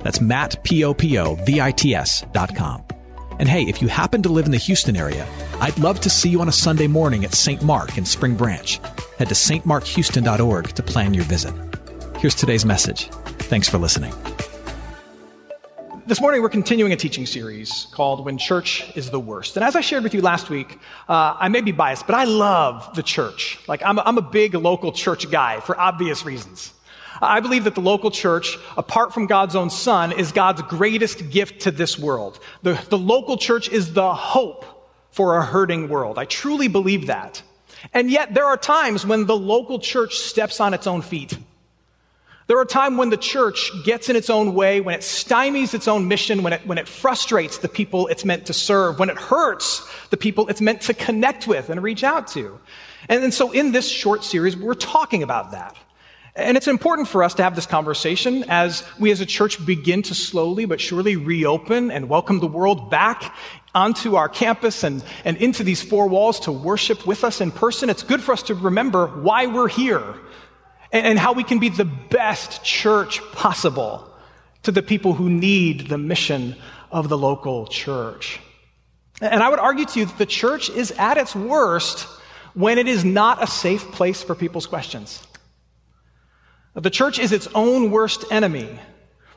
That's Matt, P-O-P-O-V-I-T-S dot com. And hey, if you happen to live in the Houston area, I'd love to see you on a Sunday morning at St. Mark in Spring Branch. Head to stmarkhouston.org to plan your visit. Here's today's message. Thanks for listening. This morning, we're continuing a teaching series called When Church is the Worst. And as I shared with you last week, uh, I may be biased, but I love the church. Like, I'm a, I'm a big local church guy for obvious reasons. I believe that the local church, apart from God's own son, is God's greatest gift to this world. The, the local church is the hope for a hurting world. I truly believe that. And yet there are times when the local church steps on its own feet. There are times when the church gets in its own way, when it stymies its own mission, when it, when it frustrates the people it's meant to serve, when it hurts the people it's meant to connect with and reach out to. And, and so in this short series, we're talking about that. And it's important for us to have this conversation as we as a church begin to slowly but surely reopen and welcome the world back onto our campus and, and into these four walls to worship with us in person. It's good for us to remember why we're here and, and how we can be the best church possible to the people who need the mission of the local church. And I would argue to you that the church is at its worst when it is not a safe place for people's questions. The church is its own worst enemy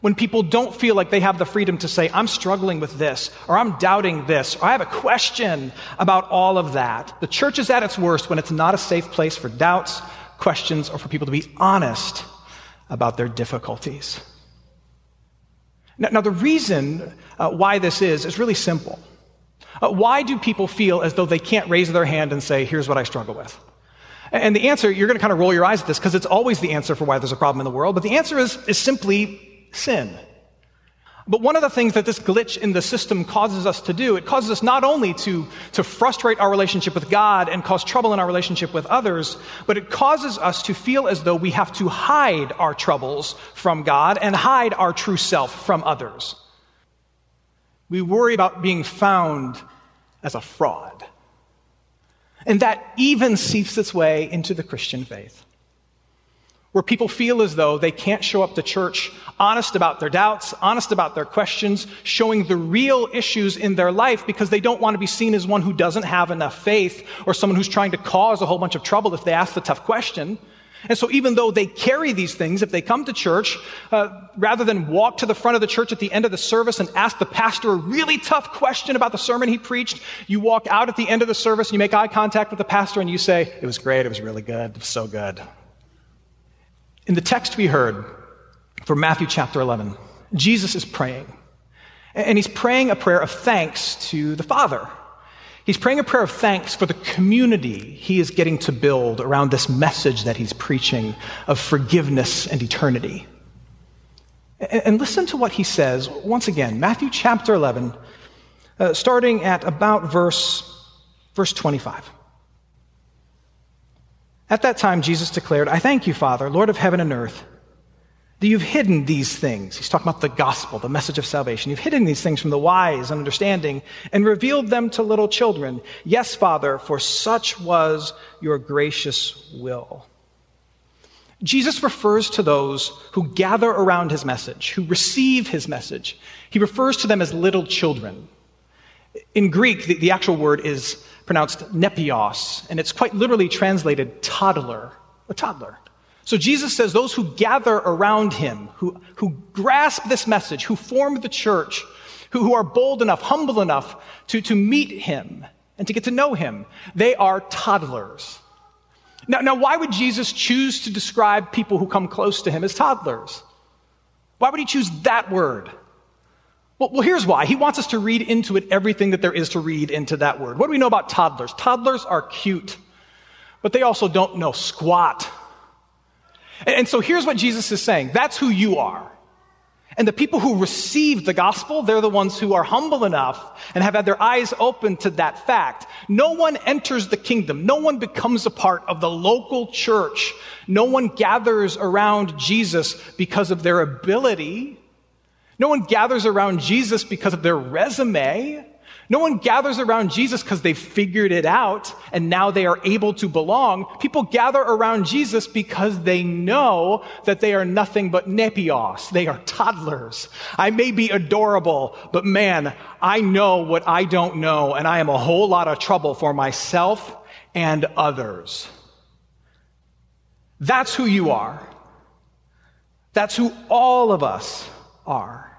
when people don't feel like they have the freedom to say, I'm struggling with this, or I'm doubting this, or I have a question about all of that. The church is at its worst when it's not a safe place for doubts, questions, or for people to be honest about their difficulties. Now, now the reason uh, why this is is really simple. Uh, why do people feel as though they can't raise their hand and say, Here's what I struggle with? And the answer, you're going to kind of roll your eyes at this because it's always the answer for why there's a problem in the world, but the answer is, is simply sin. But one of the things that this glitch in the system causes us to do, it causes us not only to, to frustrate our relationship with God and cause trouble in our relationship with others, but it causes us to feel as though we have to hide our troubles from God and hide our true self from others. We worry about being found as a fraud. And that even seeps its way into the Christian faith, where people feel as though they can't show up to church honest about their doubts, honest about their questions, showing the real issues in their life because they don't want to be seen as one who doesn't have enough faith or someone who's trying to cause a whole bunch of trouble if they ask the tough question. And so even though they carry these things, if they come to church, uh, rather than walk to the front of the church at the end of the service and ask the pastor a really tough question about the sermon he preached, you walk out at the end of the service and you make eye contact with the pastor and you say, it was great, it was really good, it was so good. In the text we heard from Matthew chapter 11, Jesus is praying. And he's praying a prayer of thanks to the Father. He's praying a prayer of thanks for the community he is getting to build around this message that he's preaching of forgiveness and eternity. And listen to what he says once again, Matthew chapter 11, uh, starting at about verse, verse 25. At that time, Jesus declared, I thank you, Father, Lord of heaven and earth that you've hidden these things. He's talking about the gospel, the message of salvation. You've hidden these things from the wise and understanding and revealed them to little children. Yes, Father, for such was your gracious will. Jesus refers to those who gather around his message, who receive his message. He refers to them as little children. In Greek, the, the actual word is pronounced nepios, and it's quite literally translated toddler, a toddler. So Jesus says those who gather around him, who, who grasp this message, who form the church, who, who are bold enough, humble enough to, to meet him and to get to know him, they are toddlers. Now, now, why would Jesus choose to describe people who come close to him as toddlers? Why would he choose that word? Well, well, here's why. He wants us to read into it everything that there is to read into that word. What do we know about toddlers? Toddlers are cute, but they also don't know squat and so here's what Jesus is saying. That's who you are. And the people who receive the gospel, they're the ones who are humble enough and have had their eyes open to that fact. No one enters the kingdom. No one becomes a part of the local church. No one gathers around Jesus because of their ability. No one gathers around Jesus because of their resume. No one gathers around Jesus because they've figured it out and now they are able to belong. People gather around Jesus because they know that they are nothing but nepios. They are toddlers. I may be adorable, but man, I know what I don't know and I am a whole lot of trouble for myself and others. That's who you are. That's who all of us are.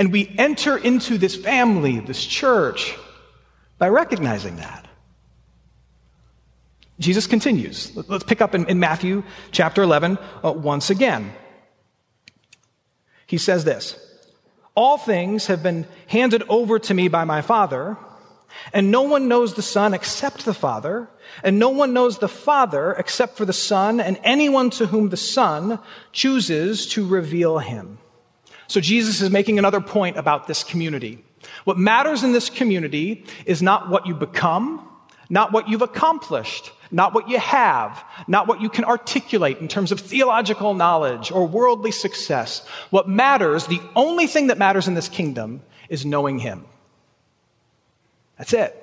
And we enter into this family, this church, by recognizing that. Jesus continues. Let's pick up in, in Matthew chapter 11 uh, once again. He says this All things have been handed over to me by my Father, and no one knows the Son except the Father, and no one knows the Father except for the Son, and anyone to whom the Son chooses to reveal him. So Jesus is making another point about this community. What matters in this community is not what you become, not what you've accomplished, not what you have, not what you can articulate in terms of theological knowledge or worldly success. What matters, the only thing that matters in this kingdom is knowing Him. That's it.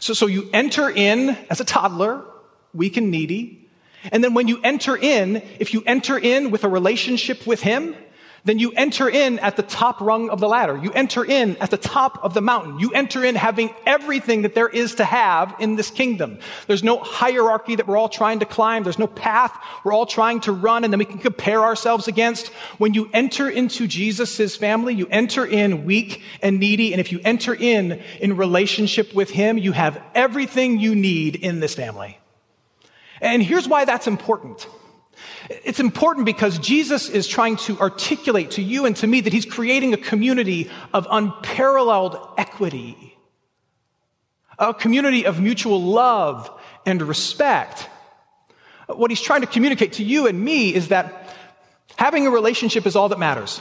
So, so you enter in as a toddler, weak and needy. And then when you enter in, if you enter in with a relationship with Him, then you enter in at the top rung of the ladder. You enter in at the top of the mountain. You enter in having everything that there is to have in this kingdom. There's no hierarchy that we're all trying to climb. There's no path we're all trying to run and then we can compare ourselves against. When you enter into Jesus' family, you enter in weak and needy. And if you enter in in relationship with Him, you have everything you need in this family. And here's why that's important. It's important because Jesus is trying to articulate to you and to me that he's creating a community of unparalleled equity, a community of mutual love and respect. What he's trying to communicate to you and me is that having a relationship is all that matters.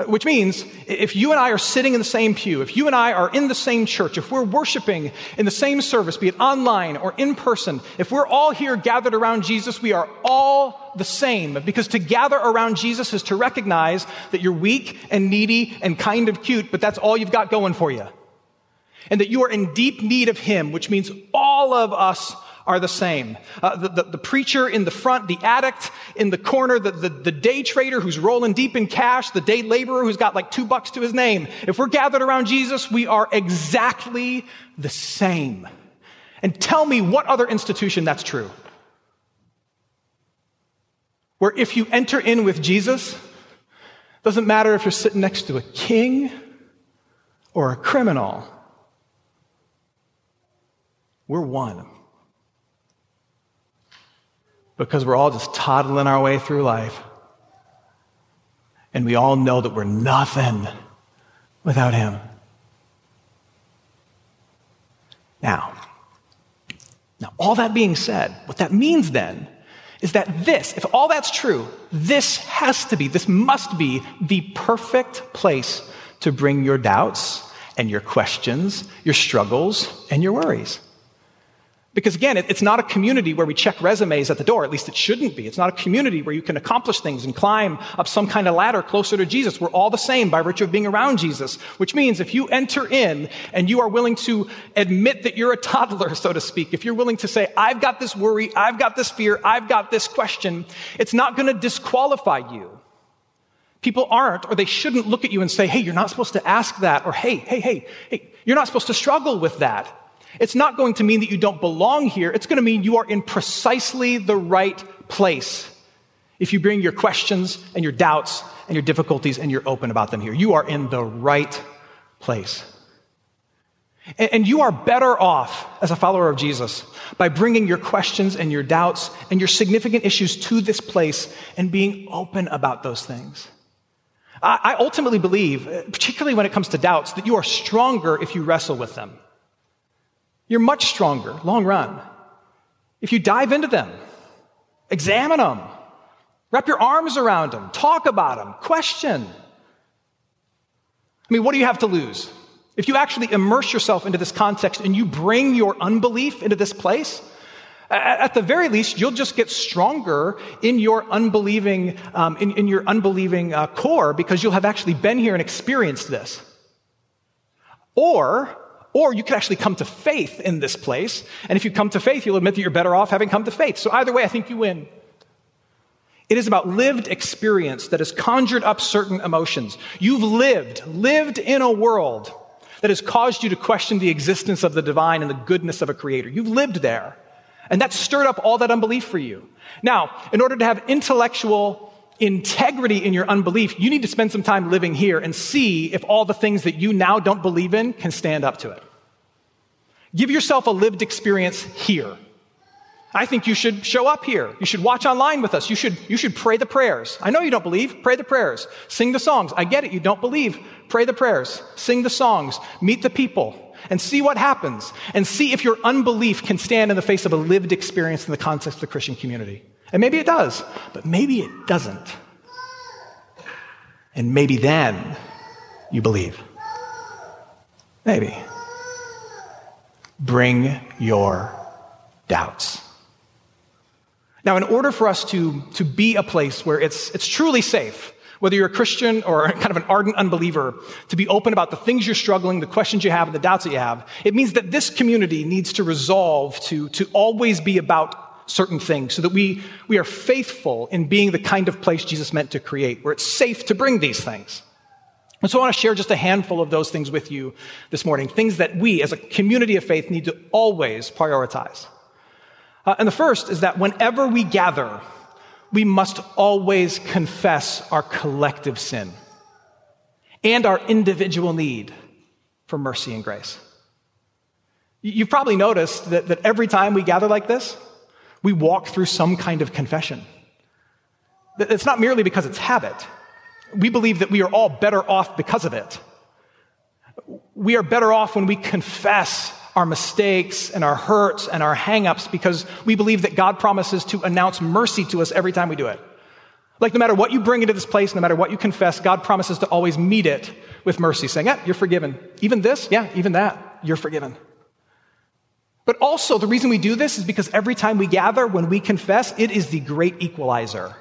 Uh, which means, if you and I are sitting in the same pew, if you and I are in the same church, if we're worshiping in the same service, be it online or in person, if we're all here gathered around Jesus, we are all the same. Because to gather around Jesus is to recognize that you're weak and needy and kind of cute, but that's all you've got going for you. And that you are in deep need of Him, which means all of us are the same. Uh, the, the, the, preacher in the front, the addict in the corner, the, the, the day trader who's rolling deep in cash, the day laborer who's got like two bucks to his name. If we're gathered around Jesus, we are exactly the same. And tell me what other institution that's true. Where if you enter in with Jesus, doesn't matter if you're sitting next to a king or a criminal, we're one because we're all just toddling our way through life. And we all know that we're nothing without Him. Now, now, all that being said, what that means then is that this, if all that's true, this has to be, this must be the perfect place to bring your doubts and your questions, your struggles, and your worries. Because again, it's not a community where we check resumes at the door. At least it shouldn't be. It's not a community where you can accomplish things and climb up some kind of ladder closer to Jesus. We're all the same by virtue of being around Jesus. Which means if you enter in and you are willing to admit that you're a toddler, so to speak, if you're willing to say, I've got this worry, I've got this fear, I've got this question, it's not going to disqualify you. People aren't, or they shouldn't look at you and say, hey, you're not supposed to ask that, or hey, hey, hey, hey, you're not supposed to struggle with that. It's not going to mean that you don't belong here. It's going to mean you are in precisely the right place if you bring your questions and your doubts and your difficulties and you're open about them here. You are in the right place. And you are better off as a follower of Jesus by bringing your questions and your doubts and your significant issues to this place and being open about those things. I ultimately believe, particularly when it comes to doubts, that you are stronger if you wrestle with them. You're much stronger, long run. If you dive into them, examine them, Wrap your arms around them. Talk about them. Question. I mean, what do you have to lose? If you actually immerse yourself into this context and you bring your unbelief into this place, at the very least, you'll just get stronger in your unbelieving, um, in, in, your unbelieving uh, core because you'll have actually been here and experienced this. Or, or you could actually come to faith in this place. And if you come to faith, you'll admit that you're better off having come to faith. So either way, I think you win. It is about lived experience that has conjured up certain emotions. You've lived, lived in a world that has caused you to question the existence of the divine and the goodness of a creator. You've lived there. And that stirred up all that unbelief for you. Now, in order to have intellectual integrity in your unbelief, you need to spend some time living here and see if all the things that you now don't believe in can stand up to it. Give yourself a lived experience here. I think you should show up here. You should watch online with us. You should, you should pray the prayers. I know you don't believe. Pray the prayers. Sing the songs. I get it. You don't believe. Pray the prayers. Sing the songs. Meet the people and see what happens and see if your unbelief can stand in the face of a lived experience in the context of the Christian community. And maybe it does, but maybe it doesn't. And maybe then you believe. Maybe. Bring your doubts. Now, in order for us to, to be a place where it's, it's truly safe, whether you're a Christian or kind of an ardent unbeliever, to be open about the things you're struggling, the questions you have, and the doubts that you have, it means that this community needs to resolve to, to always be about certain things so that we, we are faithful in being the kind of place Jesus meant to create, where it's safe to bring these things. And so I want to share just a handful of those things with you this morning, things that we as a community of faith need to always prioritize. Uh, and the first is that whenever we gather, we must always confess our collective sin and our individual need for mercy and grace. You've probably noticed that, that every time we gather like this, we walk through some kind of confession. It's not merely because it's habit. We believe that we are all better off because of it. We are better off when we confess our mistakes and our hurts and our hangups because we believe that God promises to announce mercy to us every time we do it. Like no matter what you bring into this place, no matter what you confess, God promises to always meet it with mercy, saying, Yeah, you're forgiven. Even this, yeah, even that, you're forgiven. But also, the reason we do this is because every time we gather, when we confess, it is the great equalizer.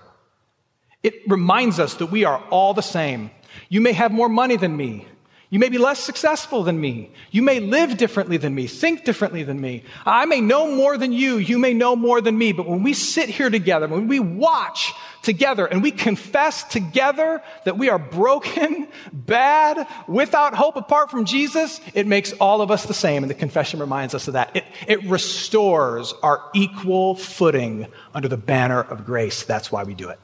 It reminds us that we are all the same. You may have more money than me. You may be less successful than me. You may live differently than me, think differently than me. I may know more than you. You may know more than me. But when we sit here together, when we watch together and we confess together that we are broken, bad, without hope apart from Jesus, it makes all of us the same. And the confession reminds us of that. It, it restores our equal footing under the banner of grace. That's why we do it.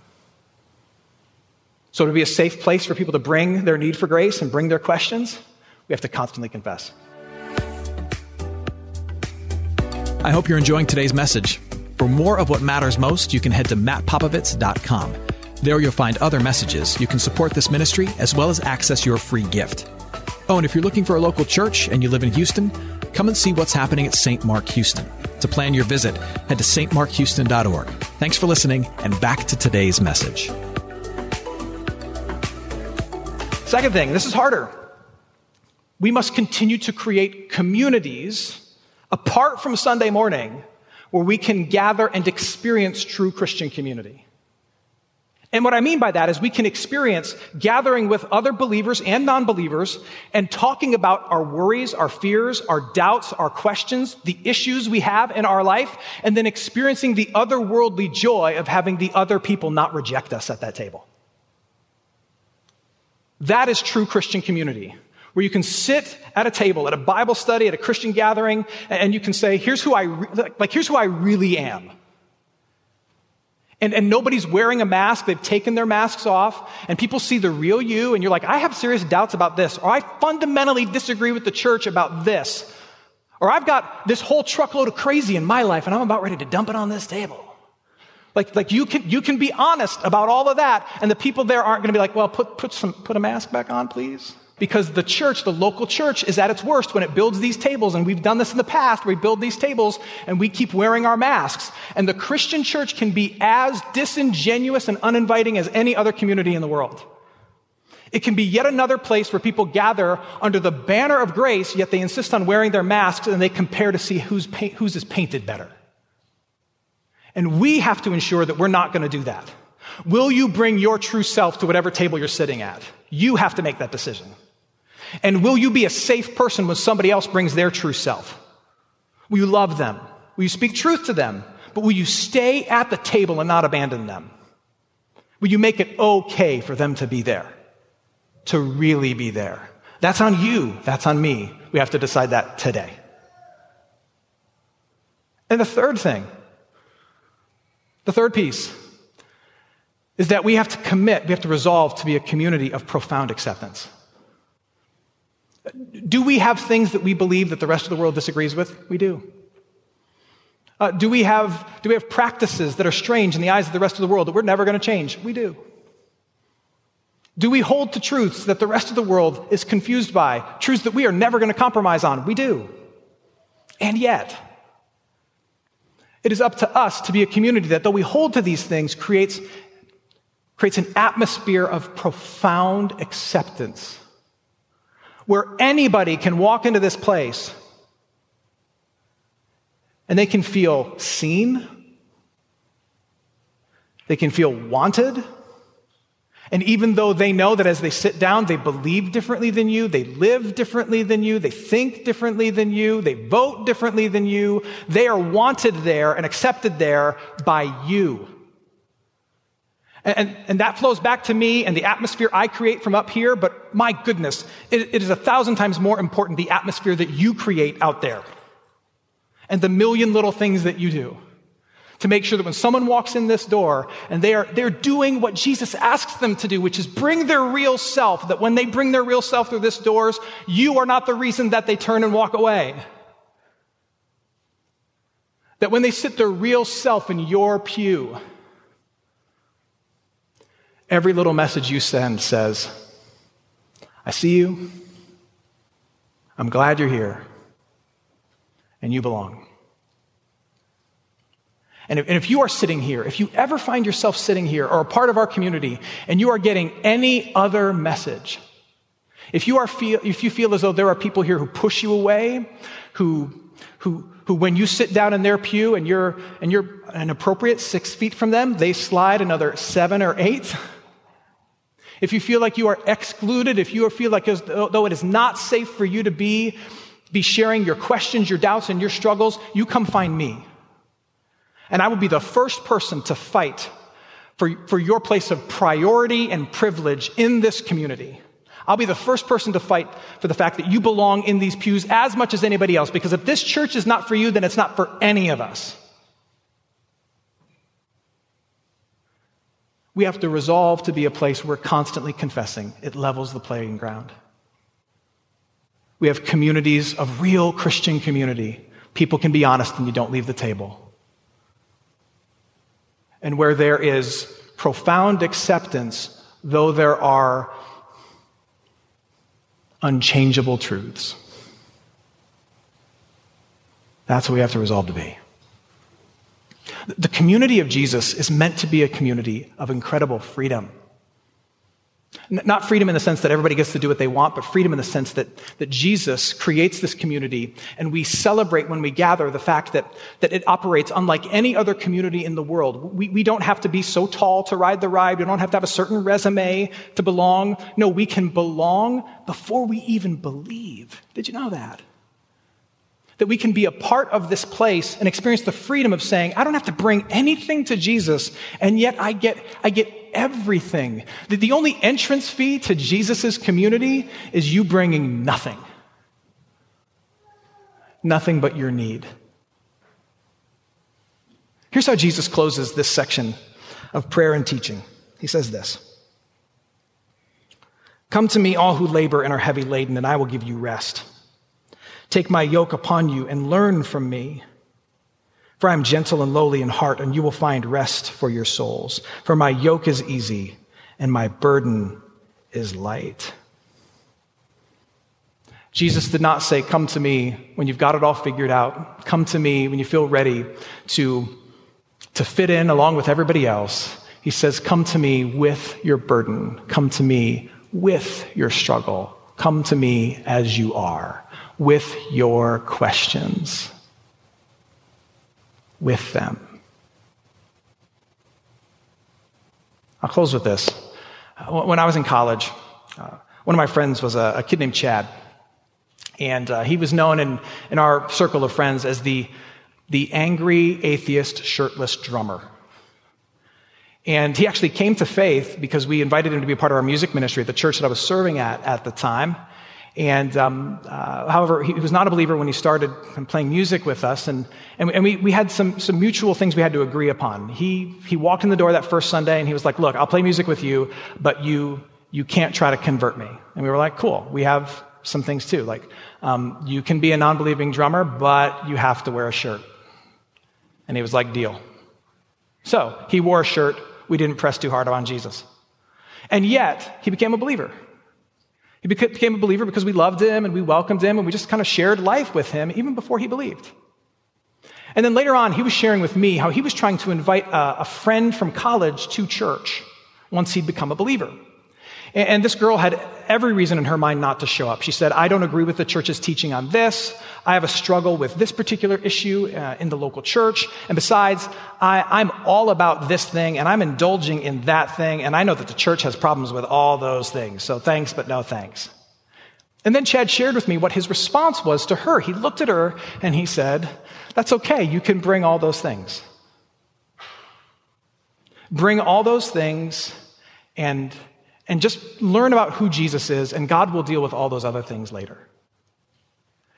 So, to be a safe place for people to bring their need for grace and bring their questions, we have to constantly confess. I hope you're enjoying today's message. For more of what matters most, you can head to mattpopovits.com. There you'll find other messages. You can support this ministry as well as access your free gift. Oh, and if you're looking for a local church and you live in Houston, come and see what's happening at St. Mark Houston. To plan your visit, head to stmarkhouston.org. Thanks for listening, and back to today's message. Second thing, this is harder. We must continue to create communities apart from Sunday morning where we can gather and experience true Christian community. And what I mean by that is we can experience gathering with other believers and non believers and talking about our worries, our fears, our doubts, our questions, the issues we have in our life, and then experiencing the otherworldly joy of having the other people not reject us at that table. That is true Christian community, where you can sit at a table, at a Bible study, at a Christian gathering, and you can say, here's who I, re- like, here's who I really am. And, and nobody's wearing a mask. They've taken their masks off, and people see the real you, and you're like, I have serious doubts about this, or I fundamentally disagree with the church about this, or I've got this whole truckload of crazy in my life, and I'm about ready to dump it on this table. Like, like you can, you can be honest about all of that, and the people there aren't going to be like, well, put, put some, put a mask back on, please. Because the church, the local church, is at its worst when it builds these tables. And we've done this in the past. We build these tables and we keep wearing our masks. And the Christian church can be as disingenuous and uninviting as any other community in the world. It can be yet another place where people gather under the banner of grace, yet they insist on wearing their masks and they compare to see whose, whose is painted better. And we have to ensure that we're not going to do that. Will you bring your true self to whatever table you're sitting at? You have to make that decision. And will you be a safe person when somebody else brings their true self? Will you love them? Will you speak truth to them? But will you stay at the table and not abandon them? Will you make it okay for them to be there? To really be there? That's on you. That's on me. We have to decide that today. And the third thing, the third piece, is that we have to commit, we have to resolve to be a community of profound acceptance. Do we have things that we believe that the rest of the world disagrees with? We do. Uh, do, we have, do we have practices that are strange in the eyes of the rest of the world that we're never going to change? We do. Do we hold to truths that the rest of the world is confused by, truths that we are never going to compromise on? We do. And yet, it is up to us to be a community that, though we hold to these things, creates, creates an atmosphere of profound acceptance where anybody can walk into this place and they can feel seen, they can feel wanted. And even though they know that as they sit down, they believe differently than you, they live differently than you, they think differently than you, they vote differently than you, they are wanted there and accepted there by you. And, and, that flows back to me and the atmosphere I create from up here, but my goodness, it, it is a thousand times more important the atmosphere that you create out there. And the million little things that you do to make sure that when someone walks in this door and they are, they're doing what Jesus asks them to do, which is bring their real self, that when they bring their real self through this doors, you are not the reason that they turn and walk away. That when they sit their real self in your pew, Every little message you send says, I see you. I'm glad you're here. And you belong. And if, and if, you are sitting here, if you ever find yourself sitting here or a part of our community and you are getting any other message, if you, are feel, if you feel as though there are people here who push you away, who, who, who when you sit down in their pew and you're, and you're an appropriate six feet from them, they slide another seven or eight, if you feel like you are excluded, if you feel like as though it is not safe for you to be, be sharing your questions, your doubts, and your struggles, you come find me. And I will be the first person to fight for, for your place of priority and privilege in this community. I'll be the first person to fight for the fact that you belong in these pews as much as anybody else. Because if this church is not for you, then it's not for any of us. we have to resolve to be a place where we're constantly confessing. It levels the playing ground. We have communities of real Christian community. People can be honest and you don't leave the table. And where there is profound acceptance, though there are unchangeable truths. That's what we have to resolve to be. The community of Jesus is meant to be a community of incredible freedom. Not freedom in the sense that everybody gets to do what they want, but freedom in the sense that, that Jesus creates this community and we celebrate when we gather the fact that, that it operates unlike any other community in the world. We, we don't have to be so tall to ride the ride. We don't have to have a certain resume to belong. No, we can belong before we even believe. Did you know that? That we can be a part of this place and experience the freedom of saying, I don't have to bring anything to Jesus, and yet I get, I get everything. The, the only entrance fee to Jesus' community is you bringing nothing. Nothing but your need. Here's how Jesus closes this section of prayer and teaching. He says this Come to me, all who labor and are heavy laden, and I will give you rest. Take my yoke upon you and learn from me. For I am gentle and lowly in heart, and you will find rest for your souls. For my yoke is easy and my burden is light. Jesus did not say, Come to me when you've got it all figured out. Come to me when you feel ready to, to fit in along with everybody else. He says, Come to me with your burden. Come to me with your struggle. Come to me as you are, with your questions. With them. I'll close with this. When I was in college, uh, one of my friends was a, a kid named Chad. And uh, he was known in, in our circle of friends as the, the angry atheist shirtless drummer. And he actually came to faith because we invited him to be a part of our music ministry at the church that I was serving at at the time. And um, uh, however, he was not a believer when he started playing music with us, and, and, and, we, we had some, some mutual things we had to agree upon. He, he walked in the door that first Sunday and he was like, Look, I'll play music with you, but you, you can't try to convert me. And we were like, Cool, we have some things too. Like, um, you can be a non believing drummer, but you have to wear a shirt. And he was like, deal. So he wore a shirt. We didn't press too hard on Jesus. And yet, he became a believer. He became a believer because we loved him and we welcomed him and we just kind of shared life with him even before he believed. And then later on, he was sharing with me how he was trying to invite a, a friend from college to church once he'd become a believer. And this girl had every reason in her mind not to show up. She said, I don't agree with the church's teaching on this. I have a struggle with this particular issue uh, in the local church. And besides, I, am all about this thing and I'm indulging in that thing. And I know that the church has problems with all those things. So thanks, but no thanks. And then Chad shared with me what his response was to her. He looked at her and he said, That's okay. You can bring all those things. Bring all those things and and just learn about who Jesus is, and God will deal with all those other things later.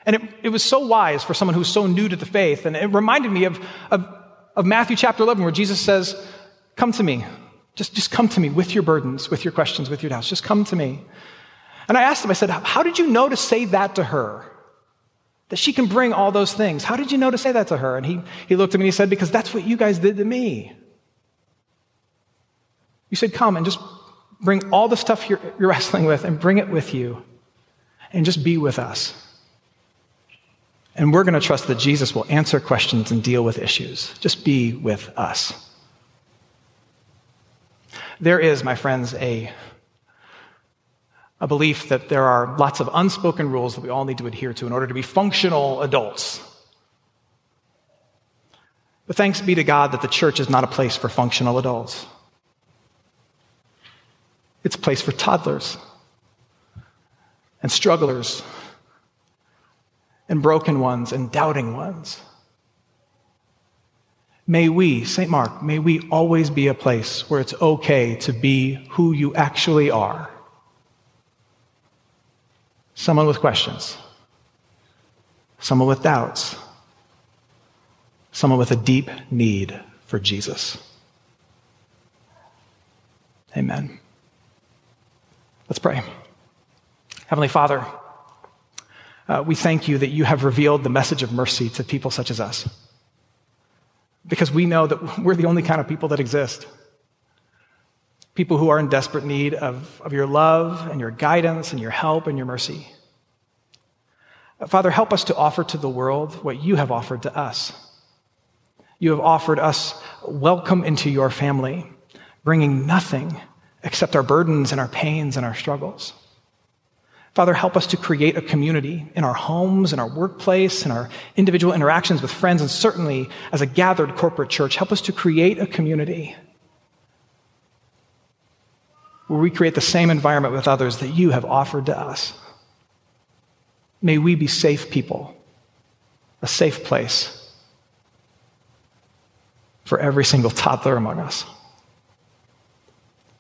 And it, it was so wise for someone who's so new to the faith, and it reminded me of, of, of Matthew chapter 11, where Jesus says, Come to me. Just, just come to me with your burdens, with your questions, with your doubts. Just come to me. And I asked him, I said, How did you know to say that to her? That she can bring all those things. How did you know to say that to her? And he, he looked at me and he said, Because that's what you guys did to me. You said, Come and just Bring all the stuff you're, you're wrestling with and bring it with you and just be with us. And we're going to trust that Jesus will answer questions and deal with issues. Just be with us. There is, my friends, a, a belief that there are lots of unspoken rules that we all need to adhere to in order to be functional adults. But thanks be to God that the church is not a place for functional adults. It's a place for toddlers and strugglers and broken ones and doubting ones. May we, St. Mark, may we always be a place where it's okay to be who you actually are. Someone with questions, someone with doubts, someone with a deep need for Jesus. Amen. Let's pray. Heavenly Father, uh, we thank you that you have revealed the message of mercy to people such as us. Because we know that we're the only kind of people that exist. People who are in desperate need of, of your love and your guidance and your help and your mercy. Uh, Father, help us to offer to the world what you have offered to us. You have offered us welcome into your family, bringing nothing accept our burdens and our pains and our struggles. Father, help us to create a community in our homes, in our workplace, in our individual interactions with friends, and certainly as a gathered corporate church. Help us to create a community where we create the same environment with others that you have offered to us. May we be safe people, a safe place for every single toddler among us.